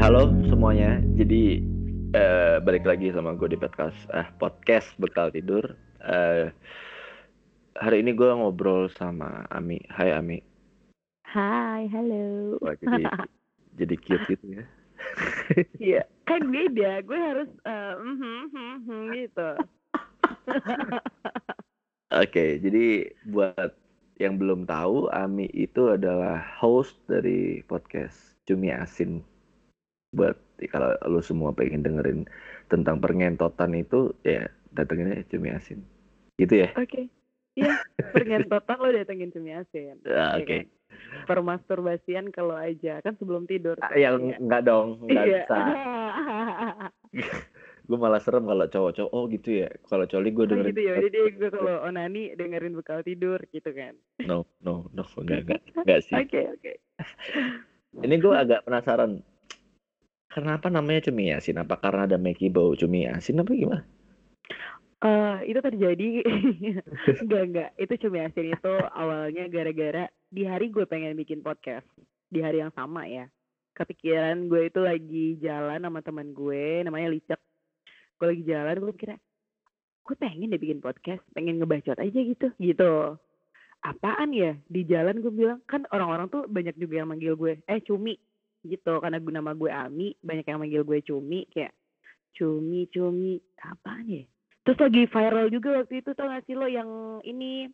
halo semuanya. Jadi eh, balik lagi sama gue di podcast ah podcast bekal tidur. Eh, hari ini gue ngobrol sama Ami. Hai Ami. Hai, halo. Wah, jadi jadi cute gitu ya. Iya, kan beda. Gue harus mhm, mhm, mhm, gitu. Oke, jadi buat yang belum tahu, Ami itu adalah host dari podcast Cumi Asin. Buat kalau lu semua pengen dengerin tentang pengentotan itu, ya datengin aja Cumi Asin. Gitu ya? Oke. Iya, pengentotan lo datengin cumi asin. Ah, Iya Oke. kan? Permasturbasian kalau aja kan sebelum tidur. Ah, Yang enggak dong, enggak Iya. bisa. Gue malah serem kalau cowok-cowok, oh gitu ya. Kalau coli gue Oh dengerin. gitu ya. Jadi gue kalau onani dengerin bekal tidur gitu kan. No, no, no, enggak, enggak, enggak sih. Oke, oke. Ini gue agak penasaran. Kenapa namanya cumi asin? Apa karena ada Meki bau cumi asin apa gimana? Eh, itu terjadi. Enggak enggak. Itu cumi asin itu awalnya gara-gara di hari gue pengen bikin podcast. Di hari yang sama ya. Kepikiran gue itu lagi jalan sama teman gue namanya Licek. Gue lagi jalan gue kira gue pengen deh bikin podcast pengen ngebacot aja gitu. Gitu. Apaan ya? Di jalan gue bilang kan orang-orang tuh banyak juga yang manggil gue eh cumi gitu karena gue nama gue Ami banyak yang manggil gue cumi kayak cumi cumi apaan ya Terus lagi viral juga waktu itu tau gak sih lo yang ini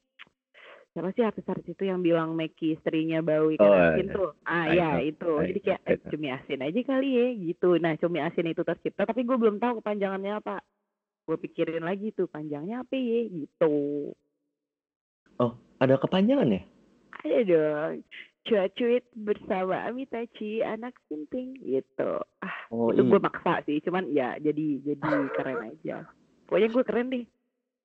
siapa sih artis-artis itu yang bilang Meki istrinya bau ikan Oh, asin iya. tuh. Ah I ya know, itu. I Jadi kayak eh, cumi asin aja kali ya gitu. Nah cumi asin itu tercipta tapi gue belum tahu kepanjangannya apa. Gue pikirin lagi tuh panjangnya apa ya gitu. Ada kepanjangan ya? Ada dong. Cuit-cuit bersama Amitachi anak sinting gitu. Ah Oh itu gue maksa sih cuman ya jadi jadi keren aja. Pokoknya gue keren deh.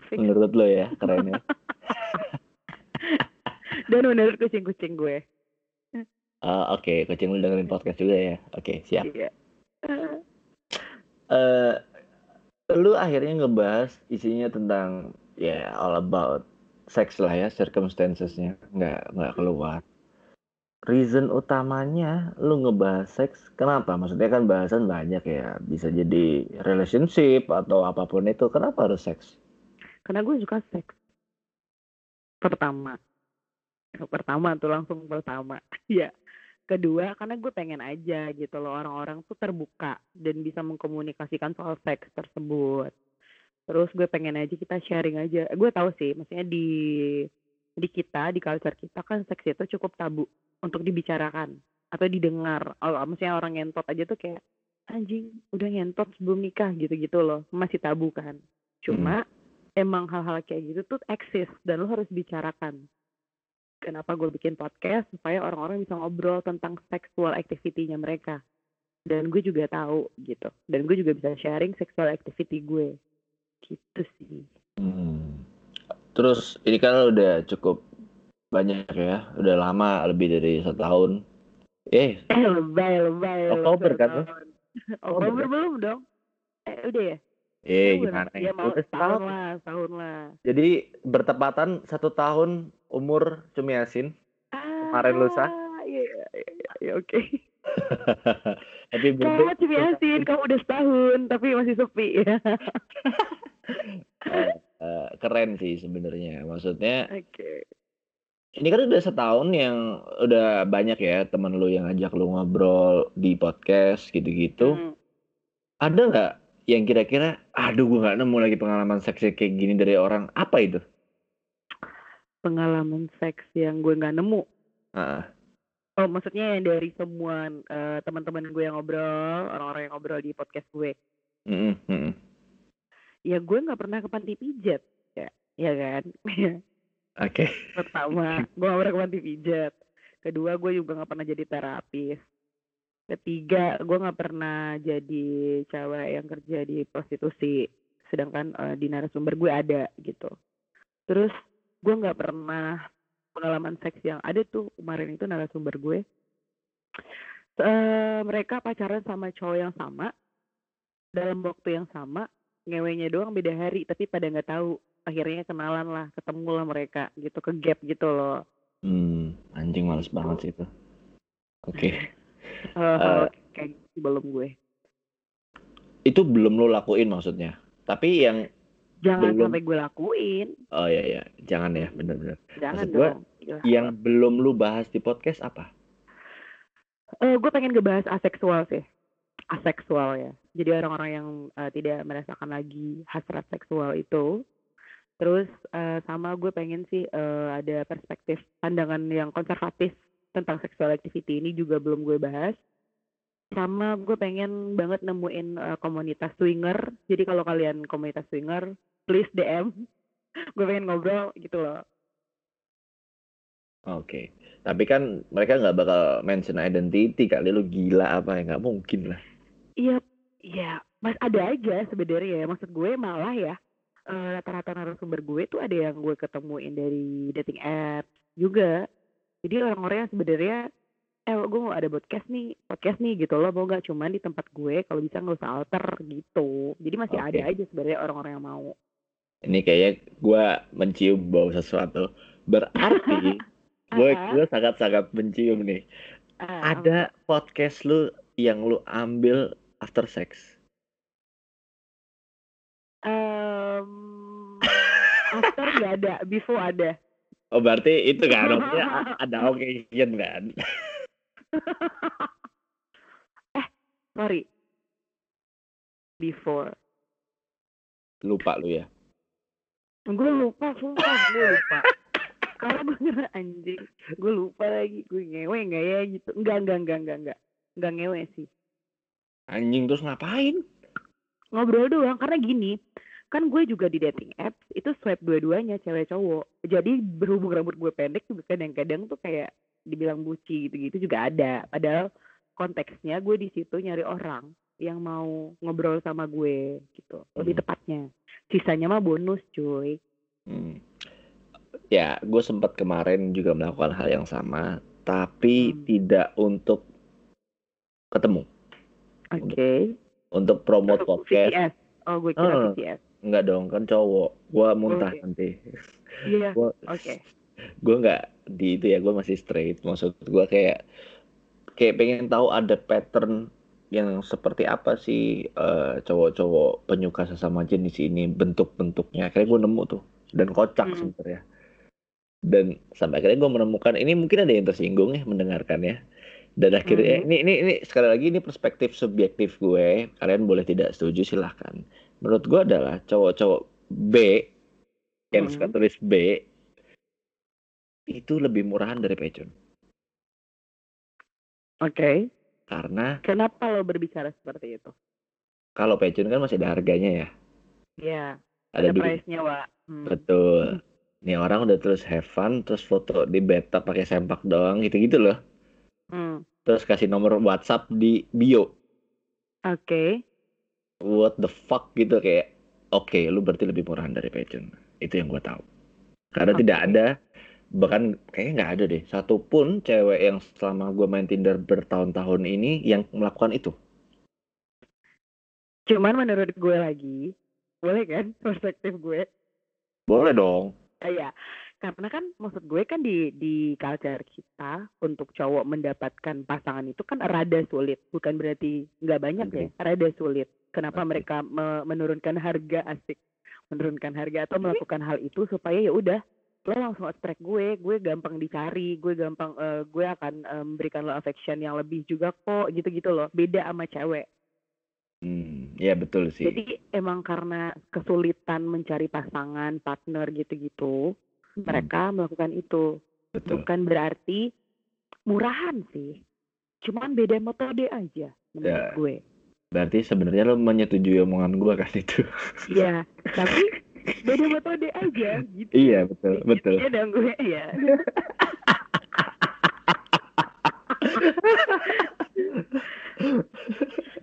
Fix. Menurut lo ya, keren ya. Dan menurut kucing-kucing gue. Ah, Oke, kucing lu dengerin podcast juga ya. Oke, siap. Iya. Eh lu akhirnya ngebahas isinya tentang ya all about sex lah ya, circumstancesnya nggak nggak keluar. Reason utamanya lu ngebahas seks, kenapa? Maksudnya kan bahasan banyak ya, bisa jadi relationship atau apa pun itu. Kenapa harus seks? Karena gue suka seks. Pertama. Pertama tuh langsung pertama. Iya. Kedua, karena gue pengen aja gitu loh orang-orang tuh terbuka dan bisa mengkomunikasikan soal seks tersebut. Terus gue pengen aja kita sharing aja. Gue tahu sih, maksudnya di di kita, di culture kita kan seks itu cukup tabu untuk dibicarakan atau didengar. Oh, maksudnya orang ngentot aja tuh kayak anjing udah ngentot sebelum nikah gitu-gitu loh. Masih tabu kan. Cuma emang hal-hal kayak gitu tuh eksis dan lo harus bicarakan. Kenapa gue bikin podcast supaya orang-orang bisa ngobrol tentang sexual activity-nya mereka. Dan gue juga tahu gitu. Dan gue juga bisa sharing sexual activity gue. Gitu sih. Hmm. Terus ini kan udah cukup banyak ya, udah lama lebih dari setahun. Eh, Eh lebay, lebay. Oktober kan, tahun. Oktober belum dong? Eh udah ya? eh gimana Ya ya? mau Udah setahun lah, setahun lah. Jadi bertepatan satu tahun umur Cumi Asin. Kemarin lusa? Ah, Iya, iya, iya, iya, oke. Tapi Kamu Cumi Asin, kamu udah setahun tapi masih sepi ya. Eh, eh, keren sih sebenarnya. Maksudnya Oke. Ini kan udah setahun yang udah banyak ya temen lu yang ngajak lu ngobrol di podcast gitu-gitu. Hmm. Ada nggak yang kira-kira, aduh gue nggak nemu lagi pengalaman seksi kayak gini dari orang. Apa itu? Pengalaman seks yang gue nggak nemu. Ah, Oh, maksudnya yang dari semua eh, teman-teman gue yang ngobrol, orang-orang yang ngobrol di podcast gue. mm, mm, mm. Ya gue nggak pernah ke panti pijat, ya, ya kan? Oke. Pertama, gue gak pernah ke panti pijat. Kedua, gue juga nggak pernah jadi terapis. Ketiga, gue nggak pernah jadi cewek yang kerja di prostitusi. Sedangkan eh, di narasumber gue ada gitu. Terus gue nggak pernah pengalaman seks yang ada tuh kemarin itu narasumber gue. Eh, mereka pacaran sama cowok yang sama dalam waktu yang sama, ngewenya doang beda hari, tapi pada nggak tahu. Akhirnya kenalan lah, ketemu lah mereka gitu ke gap gitu loh. Hmm, anjing males banget sih itu. Oke. Hal-hal kayak belum gue. Itu belum lo lakuin maksudnya. Tapi yang Jangan Belum. sampai gue lakuin. oh ya ya, jangan ya, bener-bener. Jangan Maksud gue, dong. Yang belum lu bahas di podcast apa? Eh, gue pengen ngebahas aseksual sih. Aseksual ya. Jadi orang-orang yang eh, tidak merasakan lagi hasrat seksual itu. Terus eh, sama gue pengen sih eh, ada perspektif pandangan yang konservatif tentang sexual activity ini juga belum gue bahas. Sama gue pengen banget nemuin eh, komunitas swinger. Jadi kalau kalian komunitas swinger, please DM. gue pengen ngobrol gitu loh. Oke. Tapi kan mereka nggak bakal mention identity kali lu gila apa ya nggak mungkin lah. Iya, iya, mas ada aja sebenarnya. ya. Maksud gue malah ya eh, rata-rata narasumber gue tuh ada yang gue ketemuin dari dating apps juga. Jadi orang-orang yang sebenarnya eh gue mau ada podcast nih, podcast nih gitu loh, mau gak cuman di tempat gue kalau bisa nggak usah alter gitu. Jadi masih Oke. ada aja sebenarnya orang-orang yang mau. Ini kayaknya gua mencium bau sesuatu. Berarti gue gue sangat-sangat mencium nih. ah, Ada podcast lu yang lu ambil after sex. After nggak ada, before ada. Oh berarti itu kan maksudnya ada occasion kan? eh, sorry. Before. Lupa lu ya. gue lupa sumpah gue lupa karena gue ngira anjing gue lupa lagi gue ngewe nggak ya gitu enggak enggak enggak enggak enggak enggak ngewe sih Anjing terus ngapain? ngobrol doang karena gini kan gue juga di dating apps itu swipe dua-duanya cewek cowok jadi berhubung rambut gue pendek tuh kadang-kadang tuh kayak dibilang buci gitu-gitu juga ada padahal konteksnya gue di situ nyari orang yang mau ngobrol sama gue gitu lebih Hmm. tepatnya sisanya mah bonus cuy Hmm. Ya, gue sempat kemarin juga melakukan hal yang sama, tapi Hmm. tidak untuk ketemu, oke untuk promote Untuk podcast. VCS. Oh, gue kira. VCS. Enggak dong, kan cowok. Gua muntah Oke. nanti. Iya, Gua oke. gue nggak di itu ya, gue masih straight. Maksud gue kayak kayak pengen tahu ada pattern yang seperti apa sih eh, cowok-cowok penyuka sesama jenis ini bentuk-bentuknya. Akhirnya gue nemu tuh dan kocak Hmm. sebenarnya. Dan sampai akhirnya gue menemukan ini mungkin ada yang tersinggung ya mendengarkan ya. Dan akhirnya Mhm. ini, ini ini sekali lagi ini perspektif subjektif gue. Kalian boleh tidak setuju silahkan. Menurut gue adalah cowok-cowok B yang suka Mhm. tulis B itu lebih murahan dari pecun. Oke. Karena Kenapa lo berbicara seperti itu? kalau pecun kan masih ada harganya ya. Iya, Ada ada price-nya, Wak. Hmm. Betul. Nih orang udah terus have fun, terus foto di bathtub pakai sempak doang gitu-gitu loh. Hmm. Terus kasih nomor WhatsApp di bio. Oke. What the fuck gitu kayak oke, lu berarti lebih murahan dari pecun. Itu yang gue tahu. Karena Oke. tidak ada bahkan kayaknya nggak ada deh satupun cewek yang selama gue main Tinder bertahun-tahun ini yang melakukan itu. Cuman menurut gue lagi, boleh kan perspektif gue? Boleh dong. Ah, Iya, karena kan maksud gue kan di di culture kita untuk cowok mendapatkan pasangan itu kan rada sulit, bukan berarti nggak banyak ya, rada sulit. Kenapa mereka me- menurunkan harga asik, menurunkan harga atau melakukan hal itu supaya ya udah lo langsung attract gue, gue gampang dicari, gue gampang, eh, gue akan eh, memberikan lo affection yang lebih juga kok, gitu-gitu loh. Beda sama cewek. Hmm, ya betul sih. Jadi emang karena kesulitan mencari pasangan, partner gitu-gitu, Hmm, mereka melakukan itu. betul. Bukan berarti murahan sih. Cuman beda metode aja menurut Ya. gue. Berarti sebenarnya lo menyetujui omongan gue kan itu. Iya, tapi beda metode aja gitu. iya betul betul. Iya dong gue ya.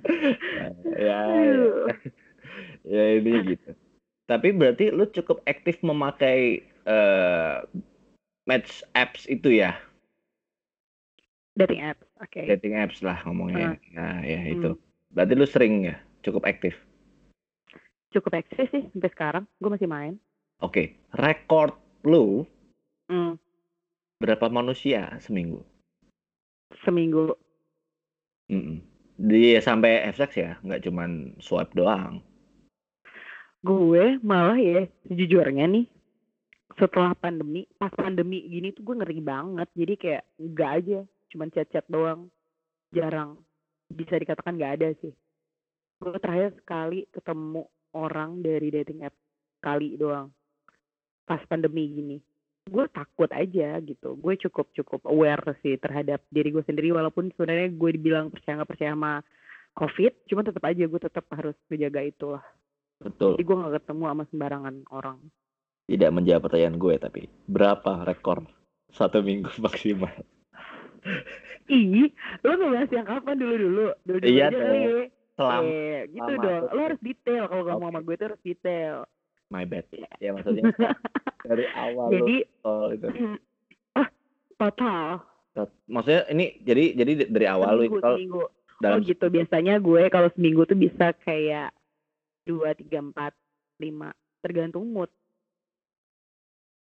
ya, ya, ya ini gitu. Tapi berarti lu cukup aktif memakai eh, match apps itu ya, Dating apps, oke. dating apps lah ngomongnya. Ah. Nah, ya Hmm. itu. Berarti lu sering ya, cukup aktif. Cukup eksis sih sampai sekarang. Gue masih main. Oke, rekor lu Hmm, berapa manusia seminggu? seminggu. Mm-mm. Dia sampai have sex ya, nggak cuman swipe doang. Gue malah ya sejujurnya nih setelah pandemi, pas pandemi gini tuh gue ngeri banget. Jadi kayak nggak aja, cuman chat-chat doang. Jarang bisa dikatakan nggak ada sih. Gue terakhir sekali ketemu orang dari dating app kali doang. Pas pandemi gini. Gue takut aja gitu. Gue cukup cukup aware sih terhadap diri gue sendiri walaupun sebenarnya gue dibilang percaya nggak percaya sama COVID, cuman tetap aja gue tetap harus menjaga itu lah. Betul. Jadi gue nggak ketemu sama sembarangan orang. Tidak menjawab pertanyaan gue tapi berapa rekor satu minggu maksimal? Ih, lo ngebahas yang kapan dulu-dulu? Dulu-dulu Iya kali ya. Selama Eh, gitu selama dong. Lo harus detail kalau ngomong Oke. sama gue tuh harus detail. my bad. Ya maksudnya dari awal lu Jadi, soal itu. ah, total. Maksudnya ini jadi jadi dari awal lu seminggu, install seminggu. dalam Oh gitu, biasanya gue kalau seminggu tuh bisa kayak dua, tiga, empat, lima. Tergantung mood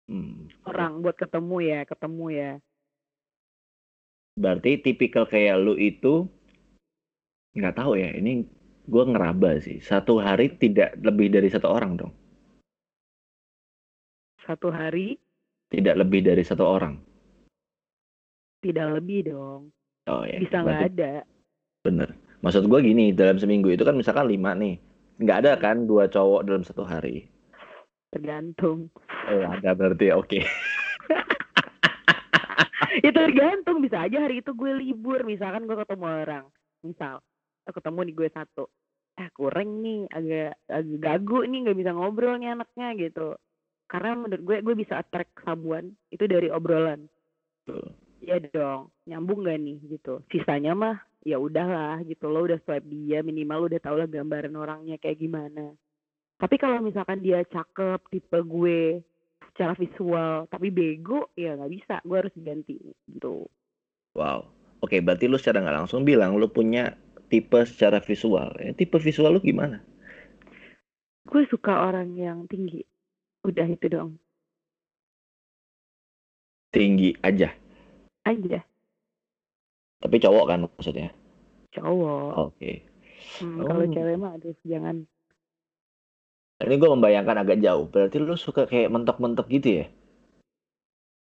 Hmm. orang buat ketemu ya, ketemu ya. Berarti tipikal kayak lu itu nggak tahu ya. Ini gue ngeraba sih. Satu hari tidak lebih dari satu orang dong. Satu hari Tidak lebih dari satu orang. tidak lebih dong. Oh ya. Bisa nggak ada. Bener. Maksud gue gini, dalam seminggu itu kan misalkan lima nih. Nggak ada kan dua cowok dalam satu hari. Tergantung. Oh ada berarti oke. ya tergantung bisa aja hari itu gue libur misalkan gue ketemu orang misal eh, ketemu nih gue satu eh kurang nih agak agak gagu nih nggak bisa ngobrol nih anaknya gitu. Karena menurut gue gue bisa attract sabuan itu dari obrolan. Betul. ya dong nyambung gak nih gitu. Sisanya mah ya udahlah gitu lo udah swipe dia minimal lo udah tau lah gambaran orangnya kayak gimana. Tapi kalau misalkan dia cakep tipe gue secara visual tapi bego ya nggak bisa gue harus ganti gitu Wow. Oke, berarti lu secara nggak langsung bilang lu punya tipe secara visual. Ya, tipe visual lu gimana? gue suka orang yang tinggi udah itu dong Tinggi aja. aja Tapi cowok kan maksudnya. cowok Oke. Hmm, kalau Oh. cewek mah aduh jangan Ini gue membayangkan agak jauh. Berarti lu suka kayak mentok-mentok gitu ya?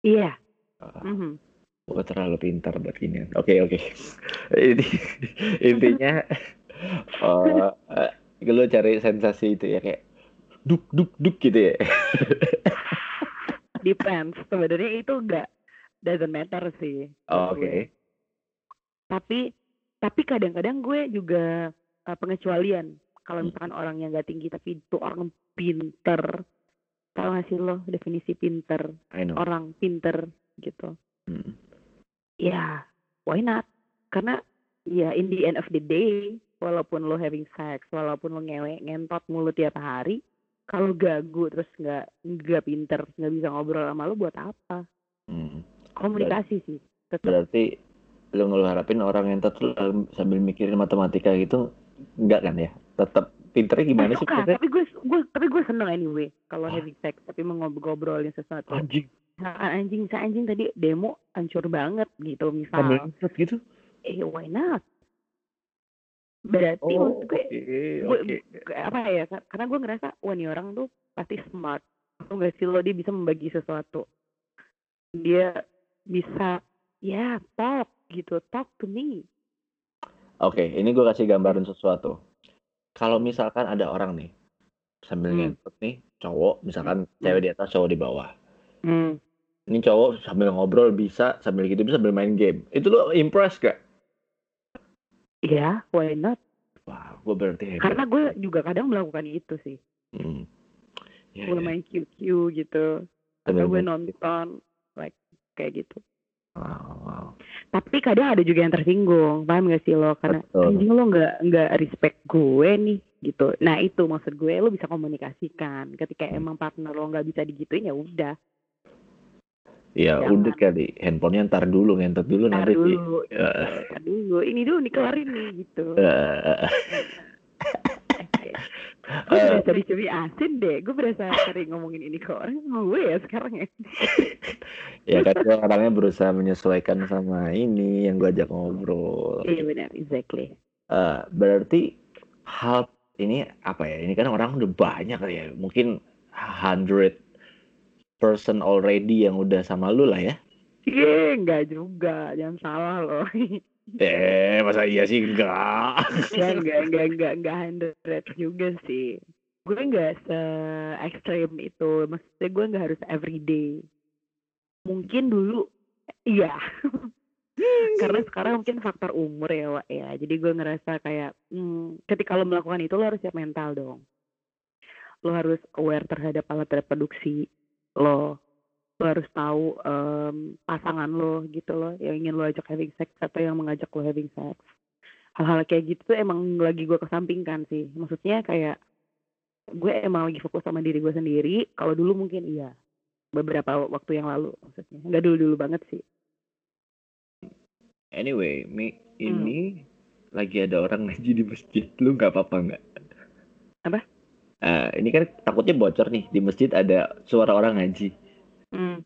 iya Ah, mhm. Gue terlalu pintar buat ginian. Oke oke. Ini intinya eh, lu cari sensasi itu ya kayak duk duk duk gitu ya. depends sebenarnya itu enggak doesn't matter sih Oh, buat Oke. gue. tapi tapi kadang-kadang gue juga uh, pengecualian kalau Hmm. misalkan orang yang nggak tinggi tapi itu orang pinter tahu gak sih lo definisi pinter orang pinter gitu Hmm. ya why not karena ya in the end of the day walaupun lo having sex walaupun lo ngewe ngentot mulu tiap hari kalau gagu terus nggak nggak pinter nggak bisa ngobrol sama lo buat apa Hmm. komunikasi sih tetap Berarti lu ngeluh harapin orang yang tuh sambil mikirin matematika gitu enggak kan ya? Tetap pinternya gimana sih? suka tapi gue gue tapi gue seneng anyway kalau Ah. having sex tapi mengobrolin sesuatu Anjing, misalkan anjing saya anjing tadi demo hancur banget gitu misal ngeset gitu. eh why not berarti Oh, maksud gue oke, gue oke. kayak apa ya ka- karena gue ngerasa wah nih orang tuh pasti smart Tau gak sih lo dia bisa membagi sesuatu dia bisa ya talk gitu talk to me Oke, ini gue kasih gambaran sesuatu. Kalau misalkan ada orang nih sambil Hmm. ngentot nih, cowok, misalkan cewek di atas, cowok di bawah. hmm. Ini cowok sambil ngobrol bisa, sambil gitu bisa sambil main game. Itu lo impress gak? ya why not Wah, gue berarti hebat. karena gue juga kadang melakukan itu sih Hmm. Ya, gue ya. main QQ gitu Sambil atau gue nonton like kayak gitu Wow, wow. tapi kadang ada juga yang tersinggung paham gak sih lo karena Betul. anjing lo nggak nggak respect gue nih gitu nah itu maksud gue lo bisa komunikasikan ketika Hmm. emang partner lo nggak bisa digituin ya udah Ya Jangan. udah kali, handphonenya ntar dulu, ngentot dulu Ntar nanti dulu Ya. ntar dulu ini dulu dikelarin nih gitu Gue Eh. berasa dicuri asin deh gue berasa sering ngomongin ini ke orang gue ya sekarang ya ya kan gue orangnya berusaha menyesuaikan sama ini yang gue ajak ngobrol. iya benar exactly Eh, berarti hal ini apa ya? Ini kan orang udah banyak ya. Mungkin hundred person already yang udah sama lu lah ya. Iya, enggak juga. Jangan salah loh. Eh, masa iya sih enggak? ya enggak, enggak, enggak, enggak hundred juga sih. Gue enggak se ekstrim itu. Maksudnya gue enggak harus everyday. Mungkin dulu, iya. Karena sekarang mungkin faktor umur ya, Wak, ya. Jadi gue ngerasa kayak, hmm, ketika lo melakukan itu lo harus siap mental dong. Lo harus aware terhadap alat reproduksi lo. Lo harus tahu em, pasangan lo gitu loh, yang ingin lo ajak having sex atau yang mengajak lo having sex. Hal-hal kayak gitu tuh emang lagi gue kesampingkan sih. Maksudnya kayak gue emang lagi fokus sama diri gue sendiri. Kalau dulu mungkin iya, beberapa waktu yang lalu maksudnya. Nggak dulu-dulu banget sih. Anyway, Mi, Hmm. ini lagi ada orang ngaji di masjid. Lu nggak apa-apa nggak? Apa? Eh, ini kan takutnya bocor nih di masjid ada suara orang ngaji. Hmm.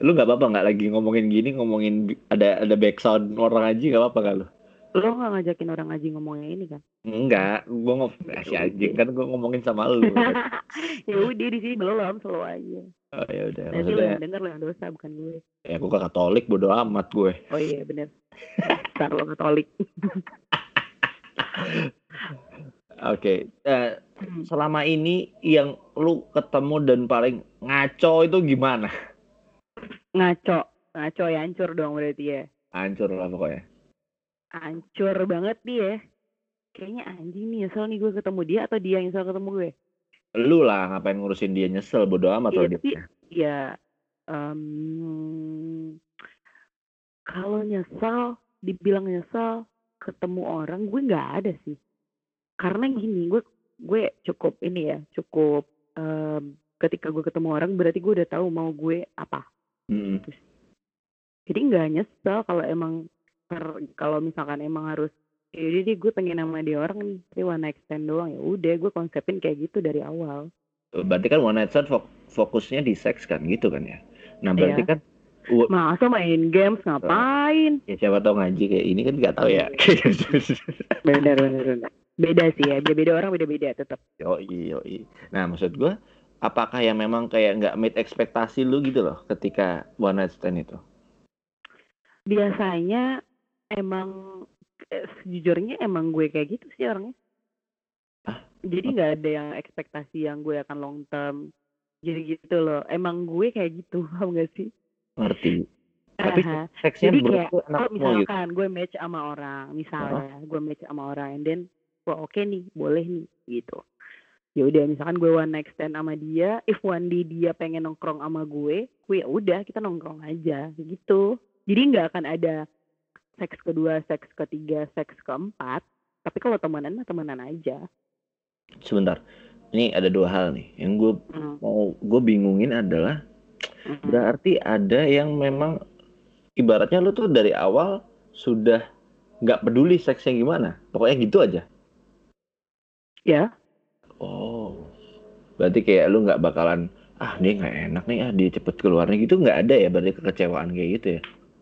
Lu nggak apa-apa nggak lagi ngomongin gini ngomongin ada ada background orang ngaji nggak apa-apa nggak lu? Nggak ngajakin orang ngaji ngomongnya ini kan? Enggak, gua ngom ah, si anjing kan gua ngomongin sama lu. ya udah di sini belum selalu aja. Oh ya udah, Nanti maksudnya yang denger lo yang dosa bukan gue. ya gua kan Katolik bodo amat gue. Oh iya bener. Ntar lo katolik. Oke, eh, Hmm. selama ini yang lu ketemu dan paling ngaco itu gimana? Ngaco. Ngaco ya hancur dong berarti ya. Hancur lah pokoknya. Hancur banget dia. Kayaknya anjing nih nyesel nih gue ketemu dia atau dia yang nyesel ketemu gue. Lu lah ngapain ngurusin dia nyesel bodo amat Iya, dia. ya em, kalau nyesel, dibilang nyesel, ketemu orang gue nggak ada sih. Karena gini, gue gue cukup ini ya, cukup em, ketika gue ketemu orang berarti gue udah tahu mau gue apa. Mm-mm. Jadi nggak nyesel kalau emang kalau misalkan emang harus ya deh gue pengen sama dia orang nih, tapi one night stand doang ya udah gue konsepin kayak gitu dari awal. Berarti kan one night stand fok- fokusnya di seks kan gitu kan ya. Nah berarti Iya. kan Masa main games ngapain? ya siapa tahu ngaji kayak ini kan nggak tahu ya. bener bener bener beda sih ya beda beda orang beda beda tetap yoi yoi. Nah maksud gua apakah yang memang kayak nggak meet ekspektasi lu gitu loh ketika one night stand itu? biasanya emang eh, sejujurnya emang gue kayak gitu sih orangnya Hah? jadi nggak ada yang ekspektasi yang gue akan long term jadi gitu loh emang gue kayak gitu paham gak sih Ngerti. Tapi Aha. seksnya jadi kayak kalau gitu. misalkan gue match sama orang misalnya gue match sama orang and then wah oke nih boleh nih gitu. Ya udah misalkan gue one night stand sama dia if one day dia pengen nongkrong sama gue gue ya udah kita nongkrong aja gitu. Jadi nggak akan ada seks kedua seks ketiga seks keempat tapi kalau temenan mah temenan aja. Sebentar. Ini ada dua hal nih. Yang gue Hmm, mau gue bingungin adalah hmm. berarti ada yang memang ibaratnya lu tuh dari awal sudah nggak peduli seksnya gimana. Pokoknya gitu aja ya oh berarti kayak lu nggak bakalan ah dia nggak enak nih ah dia cepet keluarnya gitu nggak ada ya berarti kekecewaan kayak gitu ya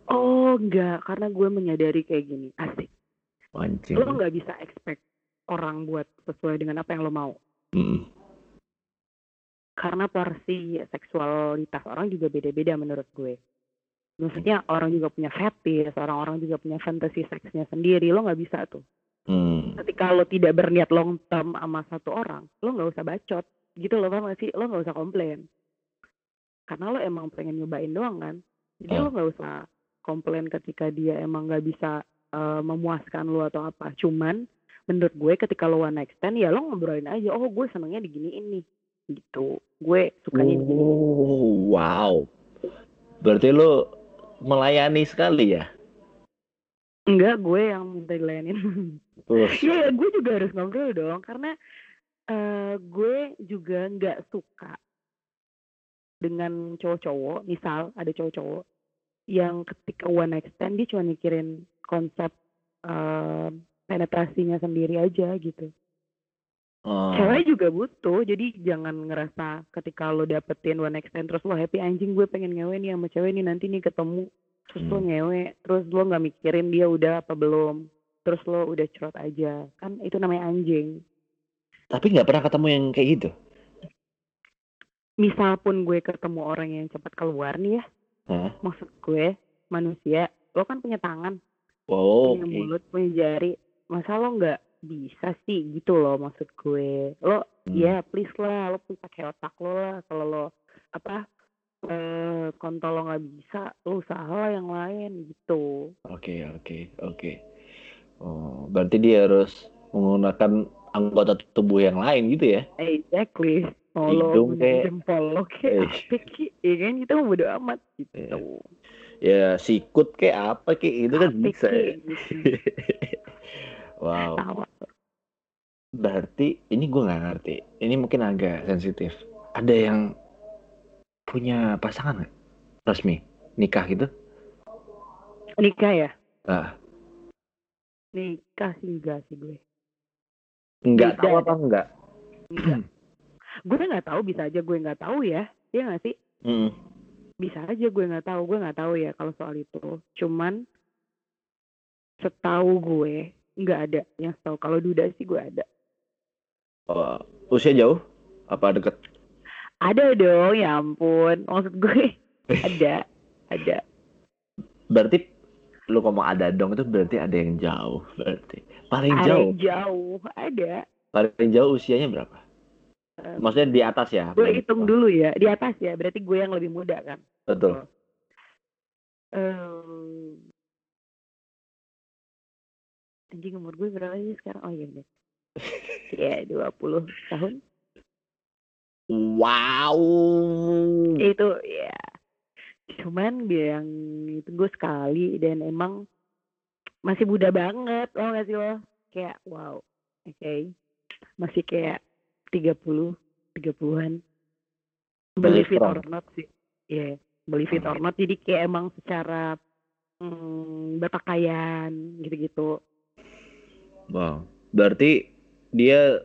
oh enggak karena gue menyadari kayak gini asik mancing lo nggak bisa expect orang buat sesuai dengan apa yang lo mau Mm-mm. karena porsi seksualitas orang juga beda-beda menurut gue. Maksudnya orang juga punya fetish, orang-orang juga punya fantasi seksnya sendiri. Lo nggak bisa tuh. Hmm. Ketika lo tidak berniat long term sama satu orang, lo nggak usah bacot. Gitu loh, paham gak sih? Lo nggak usah komplain. Karena lo emang pengen nyobain doang kan. Jadi Ah. lo nggak usah komplain ketika dia emang nggak bisa eh, memuaskan lo atau apa. Cuman menurut gue ketika lo one night stand ya lo ngobrolin aja. Oh gue senengnya diginiin nih. Gitu. Gue sukanya digini. Oh, wow. Berarti lu melayani sekali ya? Enggak, gue yang minta dilayanin. Terus. Iya, gue juga harus ngobrol dong, karena eh gue juga nggak suka dengan cowok-cowok. Misal ada cowok-cowok yang ketika one night stand dia cuma mikirin konsep eh, penetrasinya sendiri aja gitu. Oh. Cewek juga butuh, jadi jangan ngerasa ketika lo dapetin one night stand terus lo happy anjing gue pengen ngewe nih sama cewek nih nanti nih ketemu terus lo Hmm. ngewe terus lo nggak mikirin dia udah apa belum terus lo udah cerot aja kan itu namanya anjing Tapi nggak pernah ketemu yang kayak gitu. misal pun gue ketemu orang yang cepat keluar nih ya Hah? maksud gue manusia lo kan punya tangan Oh, punya oke. mulut punya jari masa lo nggak bisa sih gitu loh maksud gue lo Hmm. ya please lah lo pun pakai otak lo lah kalau lo apa eh kontol lo nggak bisa lo usaha lah yang lain gitu Oke, oke, oke. Oh, berarti dia harus menggunakan anggota tubuh yang lain gitu ya? exactly mau lo Hidung kayak- jempol lo Eh. kayak apa ki ya kan kita mau bodo amat gitu Iya. Ya sikut kayak apa kayak itu kan Apa bisa. ya. gitu. wow. Tawa. Berarti ini gue nggak ngerti. Ini mungkin agak sensitif. Ada yang punya pasangan nggak? Resmi nikah gitu? nikah ya Ah, nikah sih enggak sih gue nggak Tidak tahu apa enggak? enggak gue nggak tahu bisa aja gue nggak tahu ya Iya nggak sih Mm. bisa aja gue nggak tahu gue nggak tahu ya kalau soal itu cuman setahu gue nggak ada yang setahu kalau duda sih gue ada Oh, usia jauh? Apa deket? Ada dong ya ampun maksud gue ada ada Berarti lu ngomong ada dong itu berarti ada yang jauh berarti. Paling ada jauh, yang jauh ada paling jauh usianya berapa? Em, Maksudnya di atas ya? gue hitung dulu ya di atas ya berarti gue yang lebih muda kan Betul. Em, anjing umur gue berapa sih sekarang oh iya deh ya 20 tahun Wow. itu ya. Cuman dia yang itu gue sekali dan emang masih muda banget lo gak sih lo? Kayak wow oke. Masih kayak 30 30-an believe it or not sih. Ya believe it or not. Jadi kayak emang secara hmm, berpakaian gitu-gitu. Wow. Berarti dia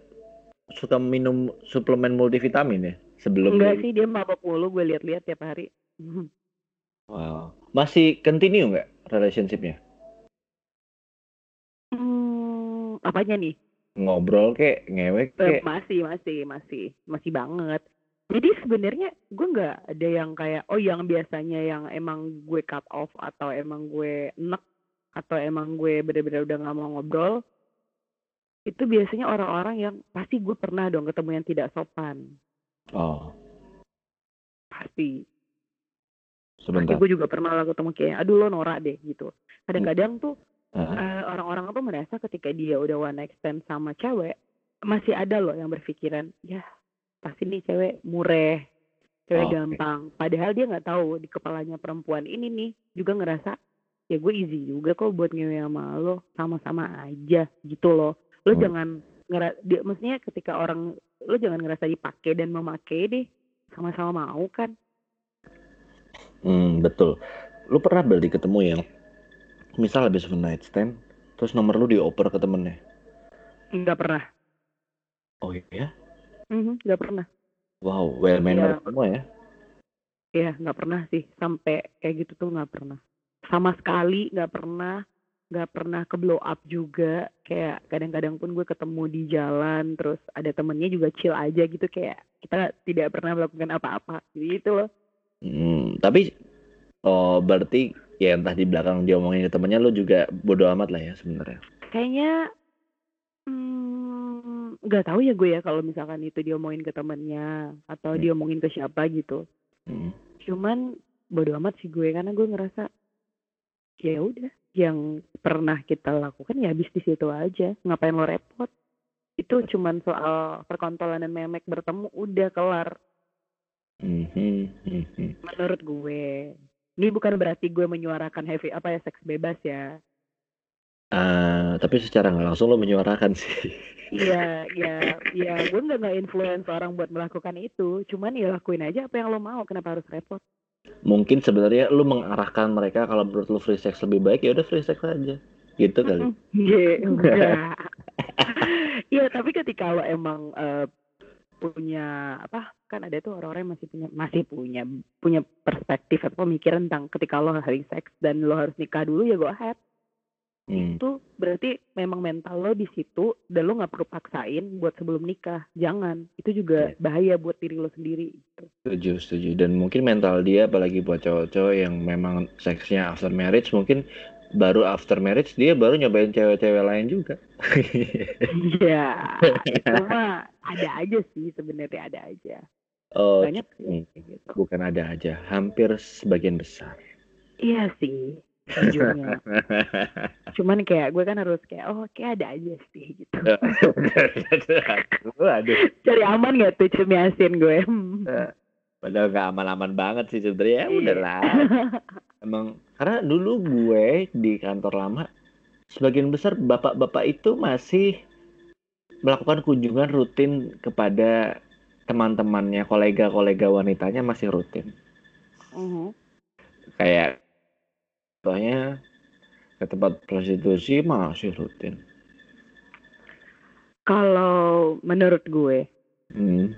suka minum suplemen multivitamin ya sebelum enggak dia- sih dia mabok mulu gue lihat-lihat tiap hari Wow. Masih continue nggak relationshipnya? hmm, apanya nih Ngobrol kek, ngewek Eh, kek. masih masih masih masih banget jadi sebenarnya gue nggak ada yang kayak oh yang biasanya yang emang gue cut off atau emang gue enek atau emang gue bener-bener udah nggak mau ngobrol itu biasanya orang-orang yang pasti gue pernah dong ketemu yang tidak sopan. Oh, pasti. Pasti sebentar. gue juga pernah lah ketemu kayak aduh lo norak deh gitu. Kadang-kadang tuh eh, orang-orang tuh merasa ketika dia udah one night stand sama cewek masih ada loh yang berpikiran ya pasti nih cewek mureh cewek Oke. gampang. Padahal dia nggak tahu di kepalanya perempuan ini nih juga ngerasa ya gue easy juga kok buat ngewe sama lo sama-sama aja gitu loh lo Hmm. jangan ngera dia maksudnya ketika orang lo jangan ngerasa dipakai dan memakai deh sama-sama mau kan Hmm, betul. Lu pernah berarti ketemu yang misal habis one night stand, terus nomor lu dioper ke temennya. nggak pernah Oh iya? Mhm, nggak pernah Wow, well mannered Iya. semua ya. Iya, nggak pernah sih sampai kayak gitu tuh nggak pernah. Sama sekali nggak pernah, nggak pernah ke blow up juga. Kayak kadang-kadang pun gue ketemu di jalan, terus ada temennya juga chill aja gitu kayak kita tidak pernah melakukan apa-apa gitu loh. Hmm, tapi oh berarti ya entah di belakang dia omongin ke temennya lu juga bodo amat lah ya sebenarnya. Kayaknya hmm, nggak tahu ya gue ya kalau misalkan itu diomongin ke temennya atau Hmm. diomongin ke siapa gitu. Hmm. cuman bodo amat sih gue karena gue ngerasa ya udah yang pernah kita lakukan ya habis di situ aja. Ngapain lo repot? Itu cuman soal perkontolan dan memek bertemu udah kelar. Menurut gue ini bukan berarti gue menyuarakan heavy apa ya seks bebas ya. Ah, tapi secara nggak langsung lo menyuarakan sih. iya ya ya gue nggak nggak influence orang buat melakukan itu. Cuman ya lakuin aja apa yang lo mau. Kenapa harus repot Mungkin sebenarnya lu mengarahkan mereka kalau menurut lu free sex lebih baik ya udah free sex aja. Gitu kali. Iya, enggak. Iya, tapi ketika lo emang eh, punya apa? Kan ada tuh orang-orang yang masih punya masih punya punya perspektif atau pemikiran tentang ketika lo having sex dan lo harus nikah dulu ya go ahead. Hmm. itu berarti memang mental lo di situ dan lo nggak perlu paksain buat sebelum nikah jangan itu juga Iya. bahaya buat diri lo sendiri gitu. Setuju, setuju. Dan mungkin mental dia apalagi buat cowok-cowok yang memang seksnya after marriage mungkin baru after marriage dia baru nyobain cewek-cewek lain juga. Iya, itu mah ada aja sih sebenarnya ada aja. oh, Banyak sih hmm. gitu. bukan ada aja, hampir sebagian besar. Iya sih, sejujurnya. Cuman kayak gue kan harus kayak oh kayak ada aja sih gitu. aduh. Cari aman gak tuh cumi asin gue? Hmm. Padahal gak aman-aman banget sih sebenarnya. Ya Iya. udahlah. Emang karena dulu gue di kantor lama sebagian besar bapak-bapak itu masih melakukan kunjungan rutin kepada teman-temannya, kolega-kolega wanitanya masih rutin. Mhm. Kayak contohnya ke tempat prostitusi masih rutin. Kalau menurut gue Hmm.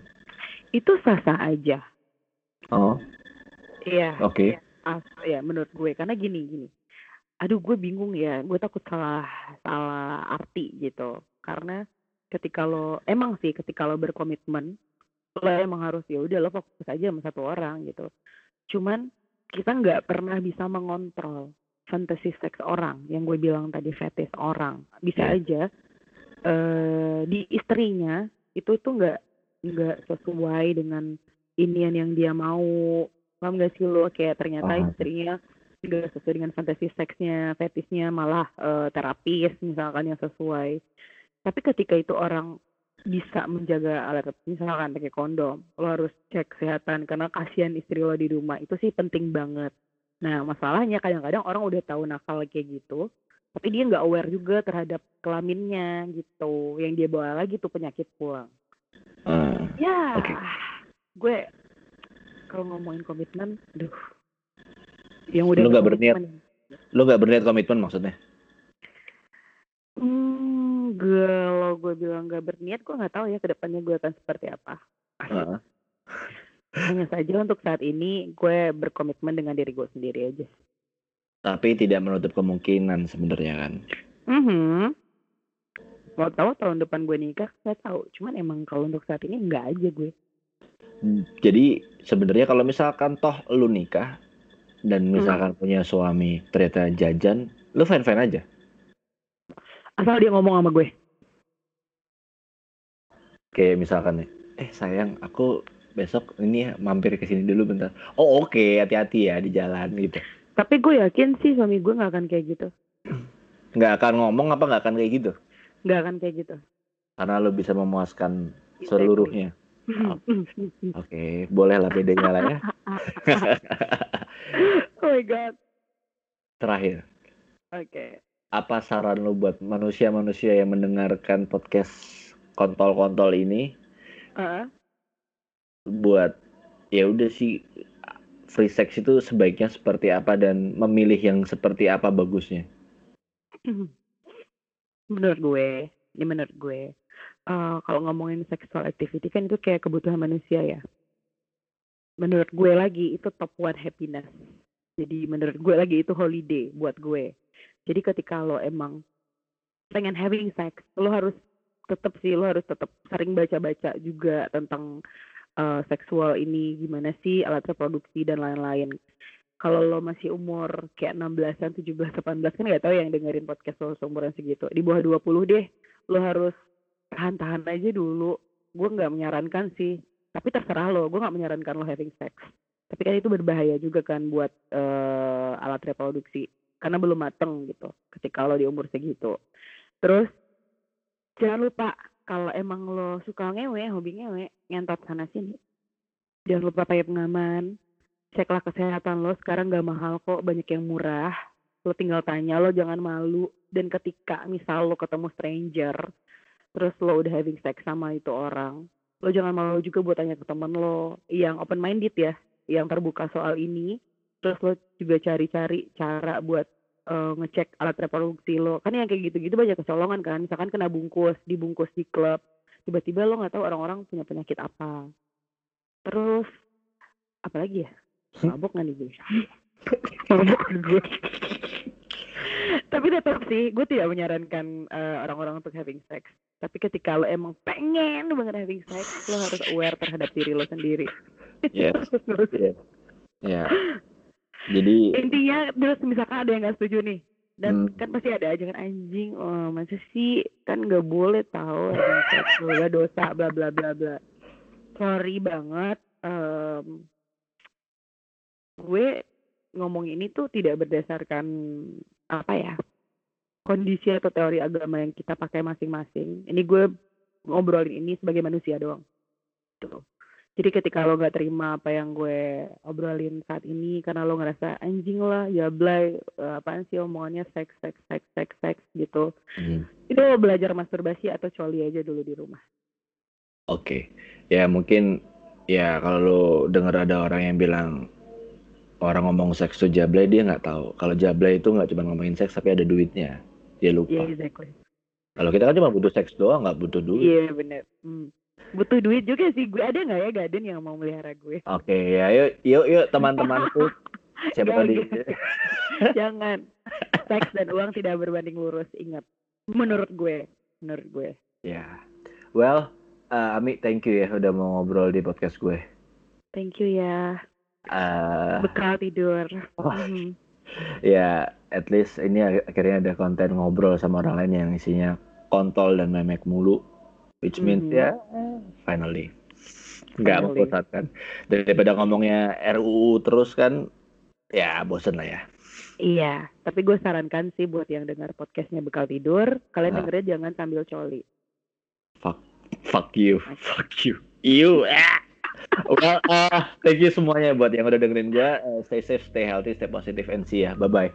itu sah-sah aja. Oh, Iya. oke. iya. Ah, ya menurut gue karena gini gini. Aduh gue bingung ya, gue takut salah salah arti gitu. Karena ketika lo emang sih ketika lo berkomitmen lo emang harus ya udah lo fokus aja sama satu orang gitu. Cuman kita nggak pernah bisa mengontrol fantasi seks orang yang gue bilang tadi fetish orang. Bisa Iya. aja eh di istrinya itu tuh nggak nggak sesuai dengan inian yang dia mau paham gak sih lo kayak ternyata Paham. istrinya nggak sesuai dengan fantasi seksnya fetisnya malah eh, terapis misalkan yang sesuai tapi ketika itu orang bisa menjaga alat misalkan pakai kondom lo harus cek kesehatan karena kasihan istri lo di rumah itu sih penting banget nah masalahnya kadang-kadang orang udah tahu nakal kayak gitu tapi dia nggak aware juga terhadap kelaminnya gitu yang dia bawa lagi tuh penyakit pulang Ah, ya Oke. gue kalau ngomongin komitmen aduh yang udah Lu nggak berniat? lu nggak berniat komitmen maksudnya? Hmm, kalau gue bilang gak berniat, gue nggak tahu ya ke depannya gue akan seperti apa. Hanya saja untuk saat ini gue berkomitmen dengan diri gue sendiri aja. Tapi tidak menutup kemungkinan sebenarnya kan. Mhm. Mau tahu tahun depan gue nikah, nggak tahu. Cuman emang kalau untuk saat ini nggak aja gue. Jadi sebenarnya kalau misalkan toh lu nikah dan misalkan punya suami ternyata jajan, lu fine fine aja. Asal dia ngomong sama gue. Kayak misalkan nih, eh sayang aku besok ini ya mampir ke sini dulu bentar. Oh oke hati-hati ya di jalan gitu. Tapi gue yakin sih suami gue nggak akan kayak gitu. Nggak akan ngomong apa nggak akan kayak gitu. Nggak akan kayak gitu. Karena lu bisa memuaskan seluruhnya. Oke, boleh lah bedanya lah ya. oh my god. Terakhir, Oke. Apa saran lu buat manusia-manusia yang mendengarkan podcast kontol-kontol ini Heeh. buat ya udah sih free sex itu sebaiknya seperti apa dan memilih yang seperti apa bagusnya. menurut gue, ini menurut gue, eh, kalau ngomongin sexual activity kan itu kayak kebutuhan manusia ya. Menurut gue lagi itu top one happiness. Jadi menurut gue lagi itu holiday buat gue. Jadi ketika lo emang pengen having sex, lo harus tetap sih lo harus tetap sering baca-baca juga tentang eh, seksual ini gimana sih alat reproduksi dan lain-lain. Kalau lo masih umur kayak 16-an, 17, 18 kan nggak tahu yang dengerin podcast lo seumuran segitu. Di bawah 20 deh, lo harus tahan-tahan aja dulu. Gue nggak menyarankan sih, tapi terserah lo. Gue nggak menyarankan lo having sex. Tapi kan itu berbahaya juga kan buat eh, alat reproduksi. Karena belum mateng gitu, ketika lo di umur segitu. Terus, jangan lupa kalau emang lo suka ngewe, hobi ngewe, ngentot sana sini. Jangan lupa pakai pengaman, ceklah kesehatan lo sekarang gak mahal kok banyak yang murah lo tinggal tanya lo jangan malu dan ketika misal lo ketemu stranger terus lo udah having sex sama itu orang lo jangan malu juga buat tanya ke temen lo yang open minded ya yang terbuka soal ini terus lo juga cari-cari cara buat eh, ngecek alat reproduksi lo kan yang kayak gitu-gitu banyak kecolongan kan misalkan kena bungkus dibungkus di klub tiba-tiba lo nggak tahu orang-orang punya penyakit apa terus apa lagi ya mabuk nggak nih gue nih gue Tapi tetap sih, gue tidak menyarankan eh, orang-orang untuk having sex. Tapi ketika lo emang pengen banget having sex, lo harus aware terhadap diri lo sendiri. Yes. Terus Iya. Ya. Jadi intinya terus misalkan ada yang nggak setuju nih dan Hmm. kan pasti ada aja kan anjing oh masa sih? Kan nggak boleh tahu bla dosa bla bla bla bla. Sorry banget em, gue ngomong ini tuh tidak berdasarkan apa ya kondisi atau teori agama yang kita pakai masing-masing. Ini gue ngobrolin ini sebagai manusia doang. Tuh jadi ketika lo nggak terima apa yang gue obrolin saat ini karena lo ngerasa anjing lah ya blay eh, apaan sih omongannya seks seks seks seks seks gitu hmm, itu lo belajar masturbasi atau coli aja dulu di rumah oke. Ya mungkin ya kalau lu denger ada orang yang bilang orang ngomong seks tuh jablay dia nggak tahu. Kalau jablay itu nggak cuma ngomongin seks tapi ada duitnya. Dia lupa. iya exactly Kalau kita kan cuma butuh seks doang, nggak butuh duit. iya bener Hmm. Butuh duit juga sih gue ada nggak ya Gaden yang mau melihara gue Oke, ya yuk yuk yuk teman-temanku. Siapa tadi? jangan seks dan uang tidak berbanding lurus ingat menurut gue menurut gue Ya. Well, uh, Ami, thank you ya udah mau ngobrol di podcast gue. thank you ya Uh, bekal tidur Wah. Mhm. ya, at least ini ak- akhirnya ada konten ngobrol sama orang lain yang isinya kontol dan memek mulu. Which means Mhm. ya, finally. Nggak membosankan. Daripada ngomongnya RUU terus kan, ya bosen lah ya. Iya, tapi gue sarankan sih buat yang dengar podcastnya bekal tidur, kalian Ah. dengernya jangan sambil coli. Fuck, fuck you, fuck you. You, ah. Well, uh, thank you semuanya buat yang udah dengerin gue. Uh, stay safe, stay healthy, stay positive, and see ya. Bye-bye.